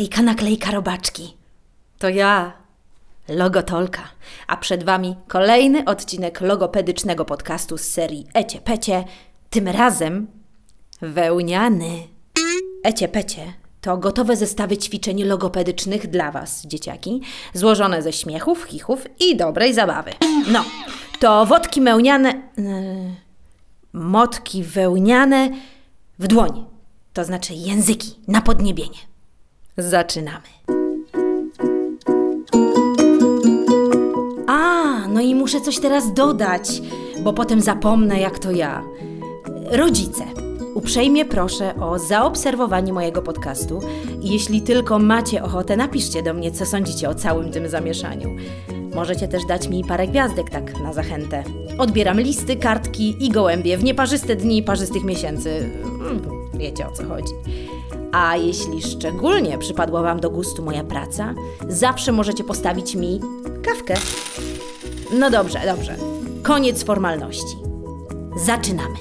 Hejka naklejka robaczki. To ja, Logotolka. A przed Wami kolejny odcinek logopedycznego podcastu z serii Ecie Pecie. Tym razem wełniany. Ecie Pecie to gotowe zestawy ćwiczeń logopedycznych dla Was, dzieciaki, złożone ze śmiechów, chichów i dobrej zabawy. No, to wodki wełniane... Yy, motki wełniane w dłoń. To znaczy języki na podniebienie. Zaczynamy. A, no i muszę coś teraz dodać, bo potem zapomnę, jak to ja. Rodzice, uprzejmie proszę o zaobserwowanie mojego podcastu i jeśli tylko macie ochotę, napiszcie do mnie, co sądzicie o całym tym zamieszaniu. Możecie też dać mi parę gwiazdek, tak na zachętę. Odbieram listy, kartki i gołębie w nieparzyste dni parzystych miesięcy. Mm, Wiecie o co chodzi. A jeśli szczególnie przypadła Wam do gustu moja praca, zawsze możecie postawić mi kawkę. No dobrze, dobrze. Koniec formalności. Zaczynamy.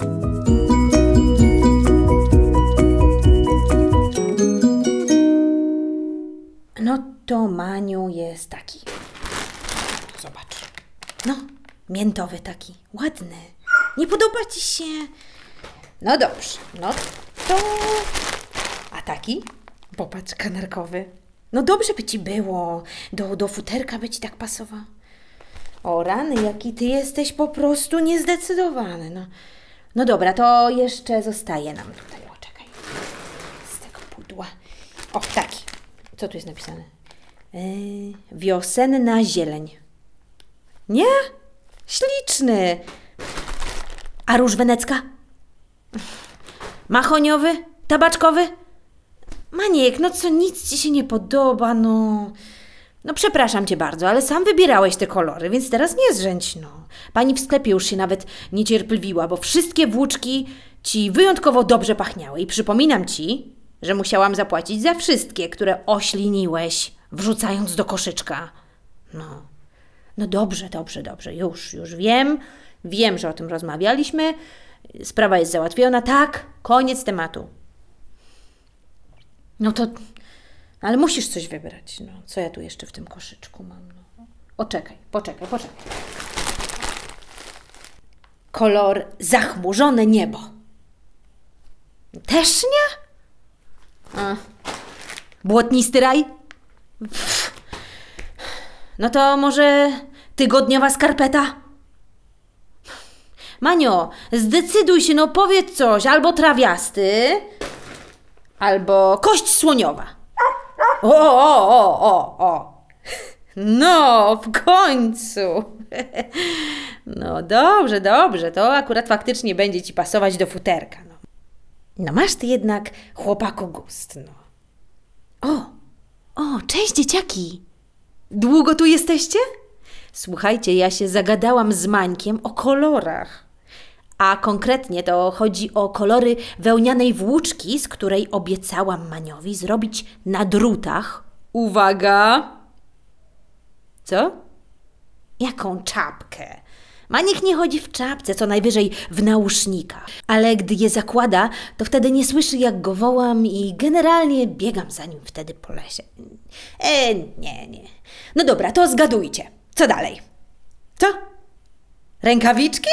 No to Maniu jest taki. Zobacz. No, miętowy taki. Ładny. Nie podoba Ci się? No dobrze. No to... Taki? Popatrz, kanarkowy. No dobrze by Ci było. Do, do futerka by Ci tak pasował. O rany, jaki Ty jesteś po prostu niezdecydowany. No, no dobra, to jeszcze zostaje nam tutaj. O, czekaj. Z tego pudła. O, taki. Co tu jest napisane? Yy, wiosenna zieleń. Nie? Śliczny. A róż wenecka? Mahoniowy? Tabaczkowy? Maniek, no co, nic ci się nie podoba, no. No przepraszam cię bardzo, ale sam wybierałeś te kolory, więc teraz nie zrzędź, no. Pani w sklepie już się nawet niecierpliwiła, bo wszystkie włóczki ci wyjątkowo dobrze pachniały. I przypominam ci, że musiałam zapłacić za wszystkie, które ośliniłeś, wrzucając do koszyczka. No. No dobrze, dobrze, dobrze, już, już wiem. Wiem, że o tym rozmawialiśmy. Sprawa jest załatwiona, tak, koniec tematu. No to, ale musisz coś wybrać. No, co ja tu jeszcze w tym koszyczku mam? No. O, czekaj, poczekaj, poczekaj. Kolor zachmurzone niebo. Też nie? A. Błotnisty raj? Pff. No to może tygodniowa skarpeta? Manio, zdecyduj się, no powiedz coś. Albo trawiasty, albo kość słoniowa. O, o, o, o, o. No, w końcu. No dobrze, dobrze. To akurat faktycznie będzie ci pasować do futerka. No, no masz ty jednak chłopaku gust, no. O, o, cześć dzieciaki. Długo tu jesteście? Słuchajcie, ja się zagadałam z Mańkiem o kolorach. A konkretnie to chodzi o kolory wełnianej włóczki, z której obiecałam Maniowi zrobić na drutach. Uwaga! Co? Jaką czapkę? Maniek nie chodzi w czapce, co najwyżej w nausznikach. Ale gdy je zakłada, to wtedy nie słyszy, jak go wołam i generalnie biegam za nim wtedy po lesie. E, nie, nie. No dobra, to zgadujcie. Co dalej? Co? Rękawiczki?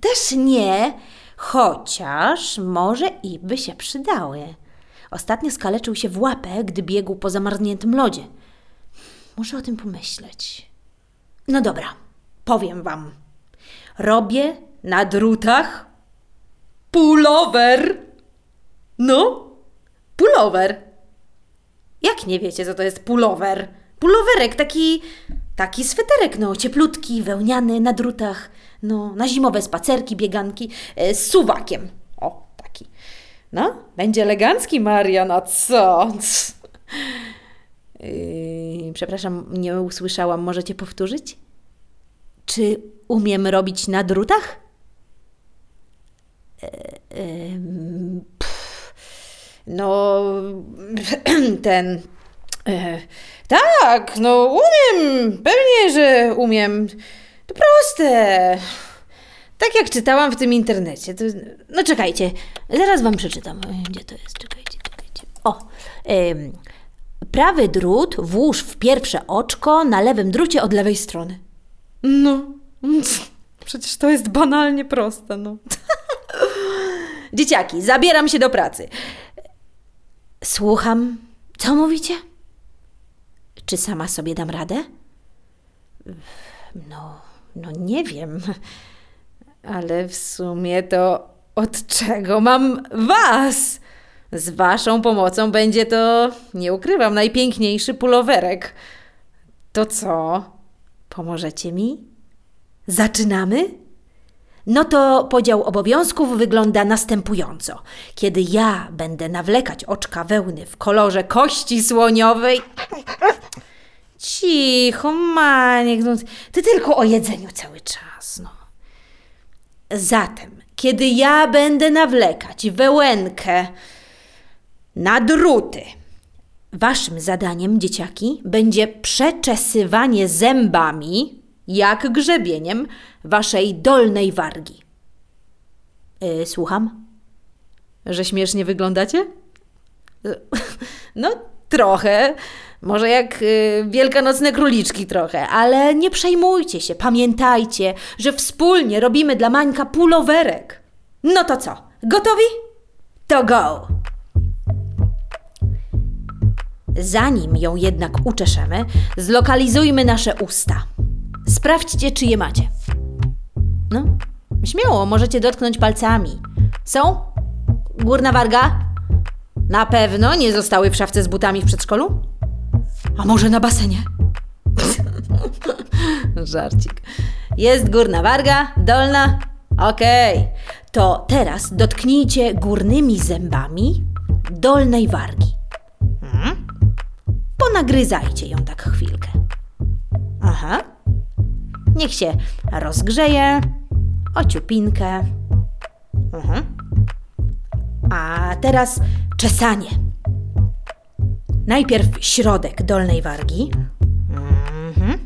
Też nie, chociaż może i by się przydały. Ostatnio skaleczył się w łapę, gdy biegł po zamarzniętym lodzie. Muszę o tym pomyśleć. No dobra, powiem wam. Robię na drutach pulover. No, pulover. Jak nie wiecie, co to jest pulover? Pulowerek, taki, taki sweterek, no, cieplutki, wełniany, na drutach, no, na zimowe spacerki, bieganki, e, z suwakiem. O, taki. No, będzie elegancki, Marian, a co? Yy, przepraszam, nie usłyszałam, możecie powtórzyć? Czy umiem robić na drutach? E, no, ten. E, tak, no umiem, pewnie, że umiem. To proste. Tak jak czytałam w tym internecie. To, no czekajcie, zaraz wam przeczytam. Gdzie to jest? Czekajcie, czekajcie. O, Prawy drut włóż w pierwsze oczko na lewym drucie od lewej strony. No, przecież to jest banalnie proste, no. Dzieciaki, zabieram się do pracy. Słucham. Co mówicie? Czy sama sobie dam radę? No, no nie wiem. Ale w sumie to od czego mam was? Z waszą pomocą będzie to, nie ukrywam, najpiękniejszy pulowerek. To co? Pomożecie mi? Zaczynamy? No to podział obowiązków wygląda następująco. Kiedy ja będę nawlekać oczka wełny w kolorze kości słoniowej. Cicho, Maniek, no, ty tylko o jedzeniu cały czas, no. Zatem, kiedy ja będę nawlekać wełenkę na druty, waszym zadaniem, dzieciaki, będzie przeczesywanie zębami, jak grzebieniem, waszej dolnej wargi. Yy, słucham? Że śmiesznie wyglądacie? No, trochę. Może jak y, wielkanocne króliczki trochę, ale nie przejmujcie się. Pamiętajcie, że wspólnie robimy dla Mańka pulowerek. No to co? Gotowi? To go! Zanim ją jednak uczeszemy, zlokalizujmy nasze usta. Sprawdźcie, czy je macie. No, śmiało, możecie dotknąć palcami. Są? Górna warga? Na pewno nie zostały w szafce z butami w przedszkolu? A może na basenie? Żarcik. Jest górna warga, dolna? Okej. To teraz dotknijcie górnymi zębami dolnej wargi. Mhm. Ponagryzajcie ją tak chwilkę. Aha. Niech się rozgrzeje. Ociupinkę. Mhm. A teraz czesanie. Najpierw środek dolnej wargi. Mhm.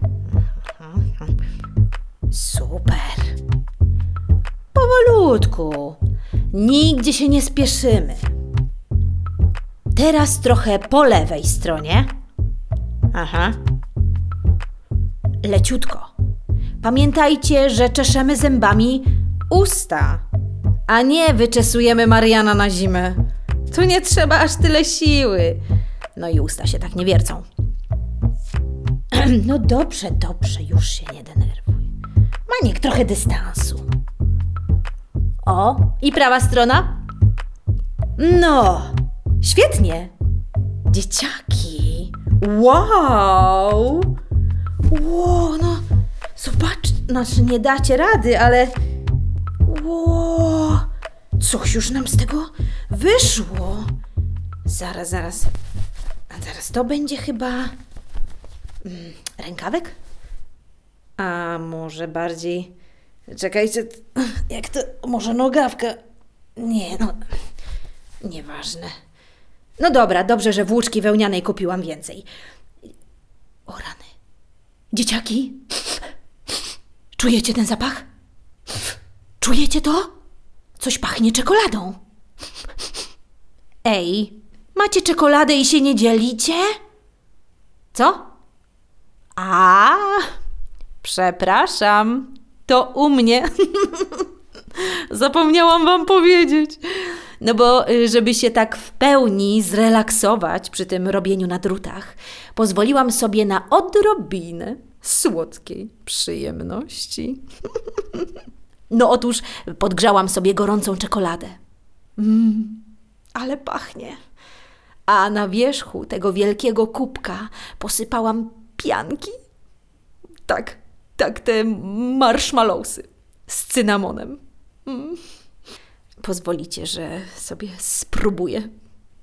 Super. Powolutku. Nigdzie się nie spieszymy. Teraz trochę po lewej stronie. Aha. Leciutko. Pamiętajcie, że czeszemy zębami usta, a nie wyczesujemy Mariana na zimę. Tu nie trzeba aż tyle siły. No i usta się tak nie wiercą. No dobrze, dobrze, już się nie denerwuj. Maniek, trochę dystansu. O, i prawa strona? No, świetnie. Dzieciaki. Wow. Wow, no, zobacz, znaczy nie dacie rady, ale... Wow, coś już nam z tego wyszło. Zaraz, zaraz. A zaraz, to będzie chyba... Mm, rękawek? A może bardziej... Czekajcie, jak to... Może nogawka? Nie, no... Nieważne. No dobra, dobrze, że włóczki wełnianej kupiłam więcej. O rany. Dzieciaki? Czujecie ten zapach? Czujecie to? Coś pachnie czekoladą. Ej, macie czekoladę i się nie dzielicie? Co? A, przepraszam, to u mnie. Zapomniałam wam powiedzieć. No bo, y, żeby się tak w pełni zrelaksować przy tym robieniu na drutach, pozwoliłam sobie na odrobinę słodkiej przyjemności. No otóż podgrzałam sobie gorącą czekoladę. Mmm, ale pachnie. A na wierzchu tego wielkiego kubka posypałam pianki. Tak, tak, te marshmallowsy z cynamonem. Mm. Pozwolicie, że sobie spróbuję.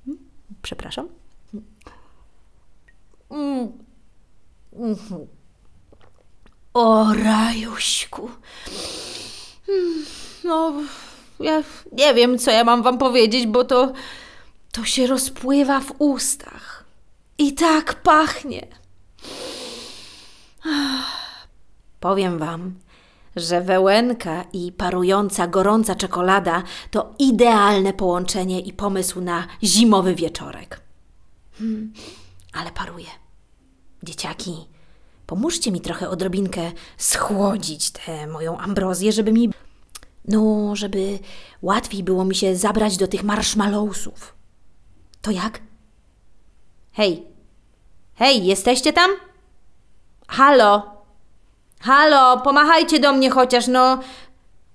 Mm, Przepraszam. Mm. Mhm. O, rajuśku. Mm, No, ja nie wiem, co ja mam wam powiedzieć, bo to, to się rozpływa w ustach. I tak pachnie. Powiem wam, że wełenka i parująca, gorąca czekolada to idealne połączenie i pomysł na zimowy wieczorek. Hmm, ale paruje. Dzieciaki, pomóżcie mi trochę odrobinkę schłodzić tę moją ambrozję, żeby mi. No, żeby łatwiej było mi się zabrać do tych marshmallowsów. To jak? Hej! Hej, jesteście tam? Halo! Halo, pomachajcie do mnie chociaż, no.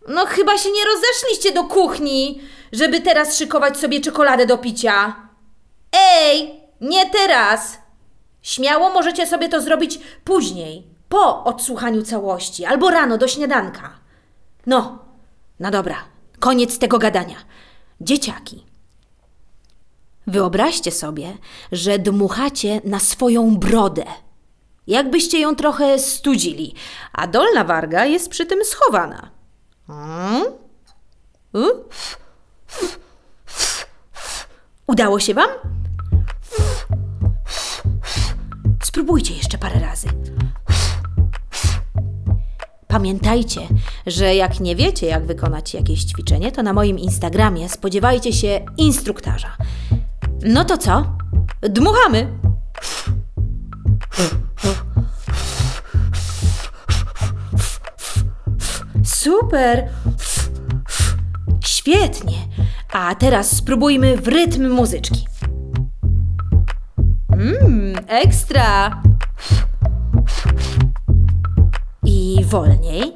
No, chyba się nie rozeszliście do kuchni, żeby teraz szykować sobie czekoladę do picia. Ej, nie teraz! Śmiało możecie sobie to zrobić później, po odsłuchaniu całości, albo rano do śniadanka. No, no dobra, koniec tego gadania. Dzieciaki, wyobraźcie sobie, że dmuchacie na swoją brodę. Jakbyście ją trochę studzili, a dolna warga jest przy tym schowana. Mm? Y? Udało się wam? Spróbujcie jeszcze parę razy. Pamiętajcie, że jak nie wiecie, jak wykonać jakieś ćwiczenie, to na moim Instagramie spodziewajcie się instruktarza. No to co? Dmuchamy! Super! Świetnie! A teraz spróbujmy w rytm muzyczki. Mmm, ekstra! I wolniej.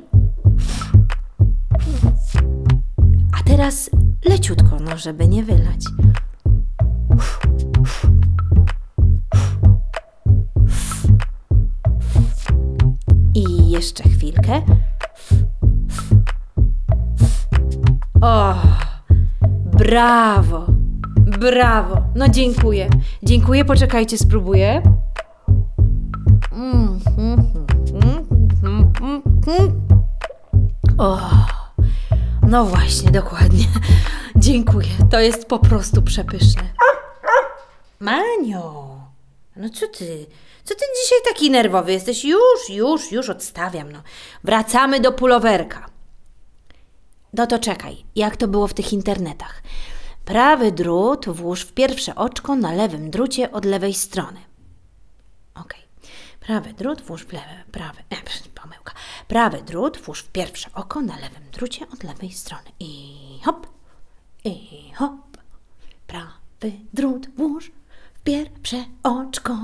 A teraz leciutko, no żeby nie wylać. I jeszcze chwilkę. O, brawo, brawo. No dziękuję. Dziękuję, poczekajcie, spróbuję. Mm, mm, mm, mm, mm, mm. O, no właśnie, dokładnie. Dziękuję. To jest po prostu przepyszne. Manio, no co ty? Co ty dzisiaj taki nerwowy jesteś? Już, już, już odstawiam. No. Wracamy do pulowerka. No to czekaj, jak to było w tych internetach? Prawy drut włóż w pierwsze oczko na lewym drucie od lewej strony. Okej. Prawy drut włóż w lewe, prawy, e, pomyłka. Prawy drut włóż w pierwsze oko na lewym drucie od lewej strony. I hop, i hop. Prawy drut włóż w pierwsze oczko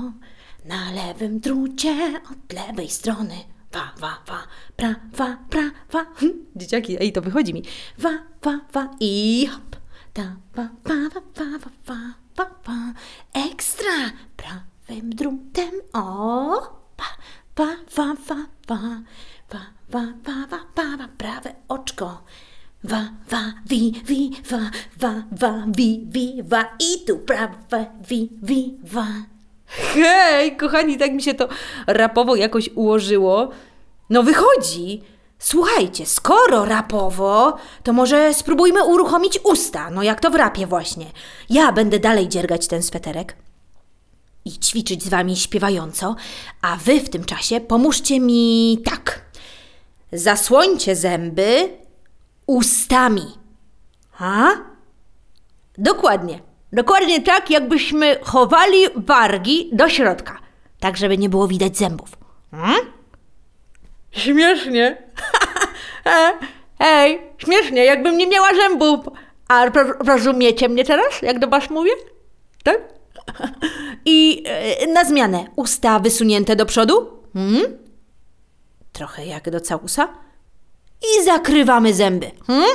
na lewym drucie od lewej strony. Wa, wa, wa, pra, wa, pra, wa. Hm, Dzieciaki, ej, to wychodzi mi. Wa, wa, wa i hop. Ekstra! Prawym drutem, o, pa, wa, wa, wa, wa, wa, wa, wa, wa, wa, wa, prawe oczko. Wa, wa, wi, wi, wa, wa, wa, wi, wi, wa i tu prawe, wi, wi, wa. Hej, kochani, tak mi się to rapowo jakoś ułożyło. No wychodzi. Słuchajcie, skoro rapowo, to może spróbujmy uruchomić usta, no jak to w rapie właśnie. Ja będę dalej dziergać ten sweterek i ćwiczyć z wami śpiewająco, a wy w tym czasie pomóżcie mi tak. Zasłońcie zęby ustami. A? Dokładnie. Dokładnie tak, jakbyśmy chowali wargi do środka, tak żeby nie było widać zębów. Hmm? Śmiesznie. E, Ej, śmiesznie, jakbym nie miała zębów. A ro- rozumiecie mnie teraz, jak do was mówię? Tak? I e, na zmianę, usta wysunięte do przodu. Hmm? Trochę jak do całusa. I zakrywamy zęby. Hmm?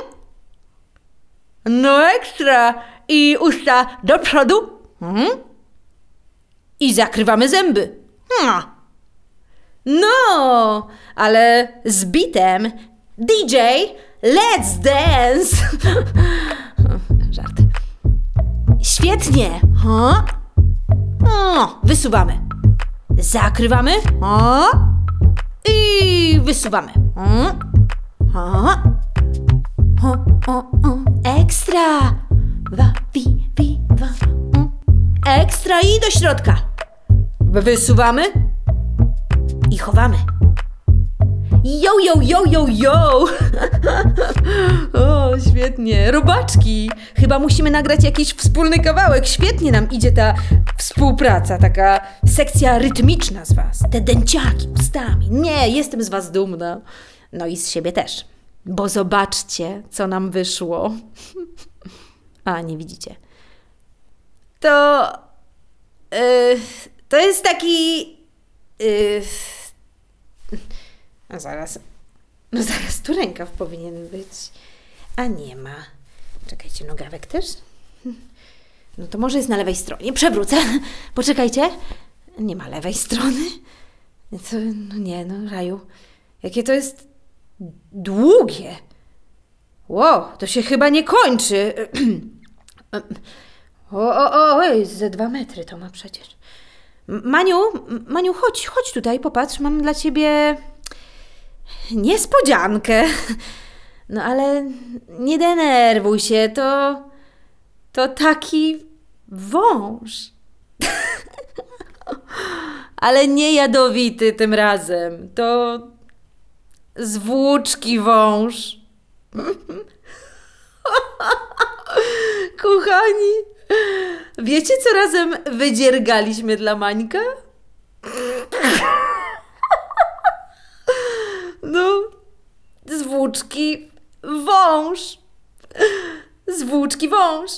No ekstra! I usta do przodu. Mhm. I zakrywamy zęby. Hmm. No, ale z bitem. DJ, let's dance! Żart. Świetnie. Ha? O, wysuwamy. Zakrywamy. Ha? I wysuwamy. Ha? Ha? O, o, o, ekstra! Wa, wi, wi, wa. Ekstra i do środka. Wysuwamy i chowamy. Yo, yo, yo, yo, yo! o, świetnie. Robaczki! Chyba musimy nagrać jakiś wspólny kawałek. Świetnie nam idzie ta współpraca, taka sekcja rytmiczna z was. Te dęciaki ustami. Nie, jestem z was dumna. No i z siebie też. Bo zobaczcie, co nam wyszło. A, nie widzicie. To. Yy, to jest taki. Yy, no zaraz. No zaraz tu rękaw powinien być. A nie ma. Czekajcie, nogawek też? No to może jest na lewej stronie. Przewrócę. Poczekajcie. Nie ma lewej strony. To, no nie, no raju. Jakie to jest długie. Wow, to się chyba nie kończy. O, o, o, oj, ze dwa metry to ma przecież. Maniu, Maniu, chodź, chodź tutaj, popatrz, mam dla ciebie niespodziankę. No ale nie denerwuj się, to to taki wąż. ale nie jadowity tym razem. To z włóczki wąż. Kochani, wiecie co razem wydziergaliśmy dla Mańka? No, z włóczki wąż. Z włóczki wąż.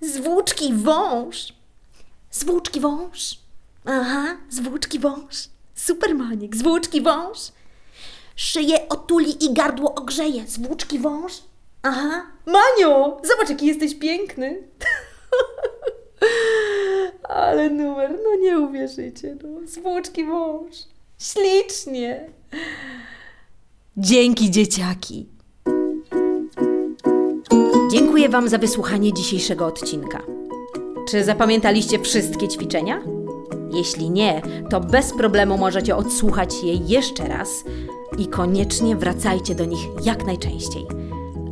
Z włóczki wąż. Z włóczki wąż. Aha, z włóczki wąż. Supermanik, z włóczki wąż. Szyję otuli i gardło ogrzeje. Z włóczki wąż. Aha. Maniu, zobacz jaki jesteś piękny. Ale numer, no nie uwierzycie, no. Z włóczki wąż. Ślicznie. Dzięki dzieciaki. Dziękuję Wam za wysłuchanie dzisiejszego odcinka. Czy zapamiętaliście wszystkie ćwiczenia? Jeśli nie, to bez problemu możecie odsłuchać je jeszcze raz i koniecznie wracajcie do nich jak najczęściej.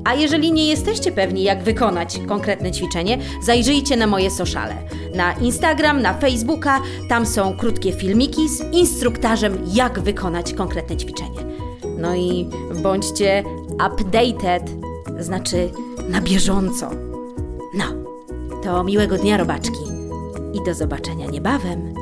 A jeżeli nie jesteście pewni, jak wykonać konkretne ćwiczenie, zajrzyjcie na moje sociale. Na Instagram, na Facebooka, tam są krótkie filmiki z instruktarzem, jak wykonać konkretne ćwiczenie. No i bądźcie updated, znaczy na bieżąco. No, to miłego dnia, robaczki. I do zobaczenia niebawem.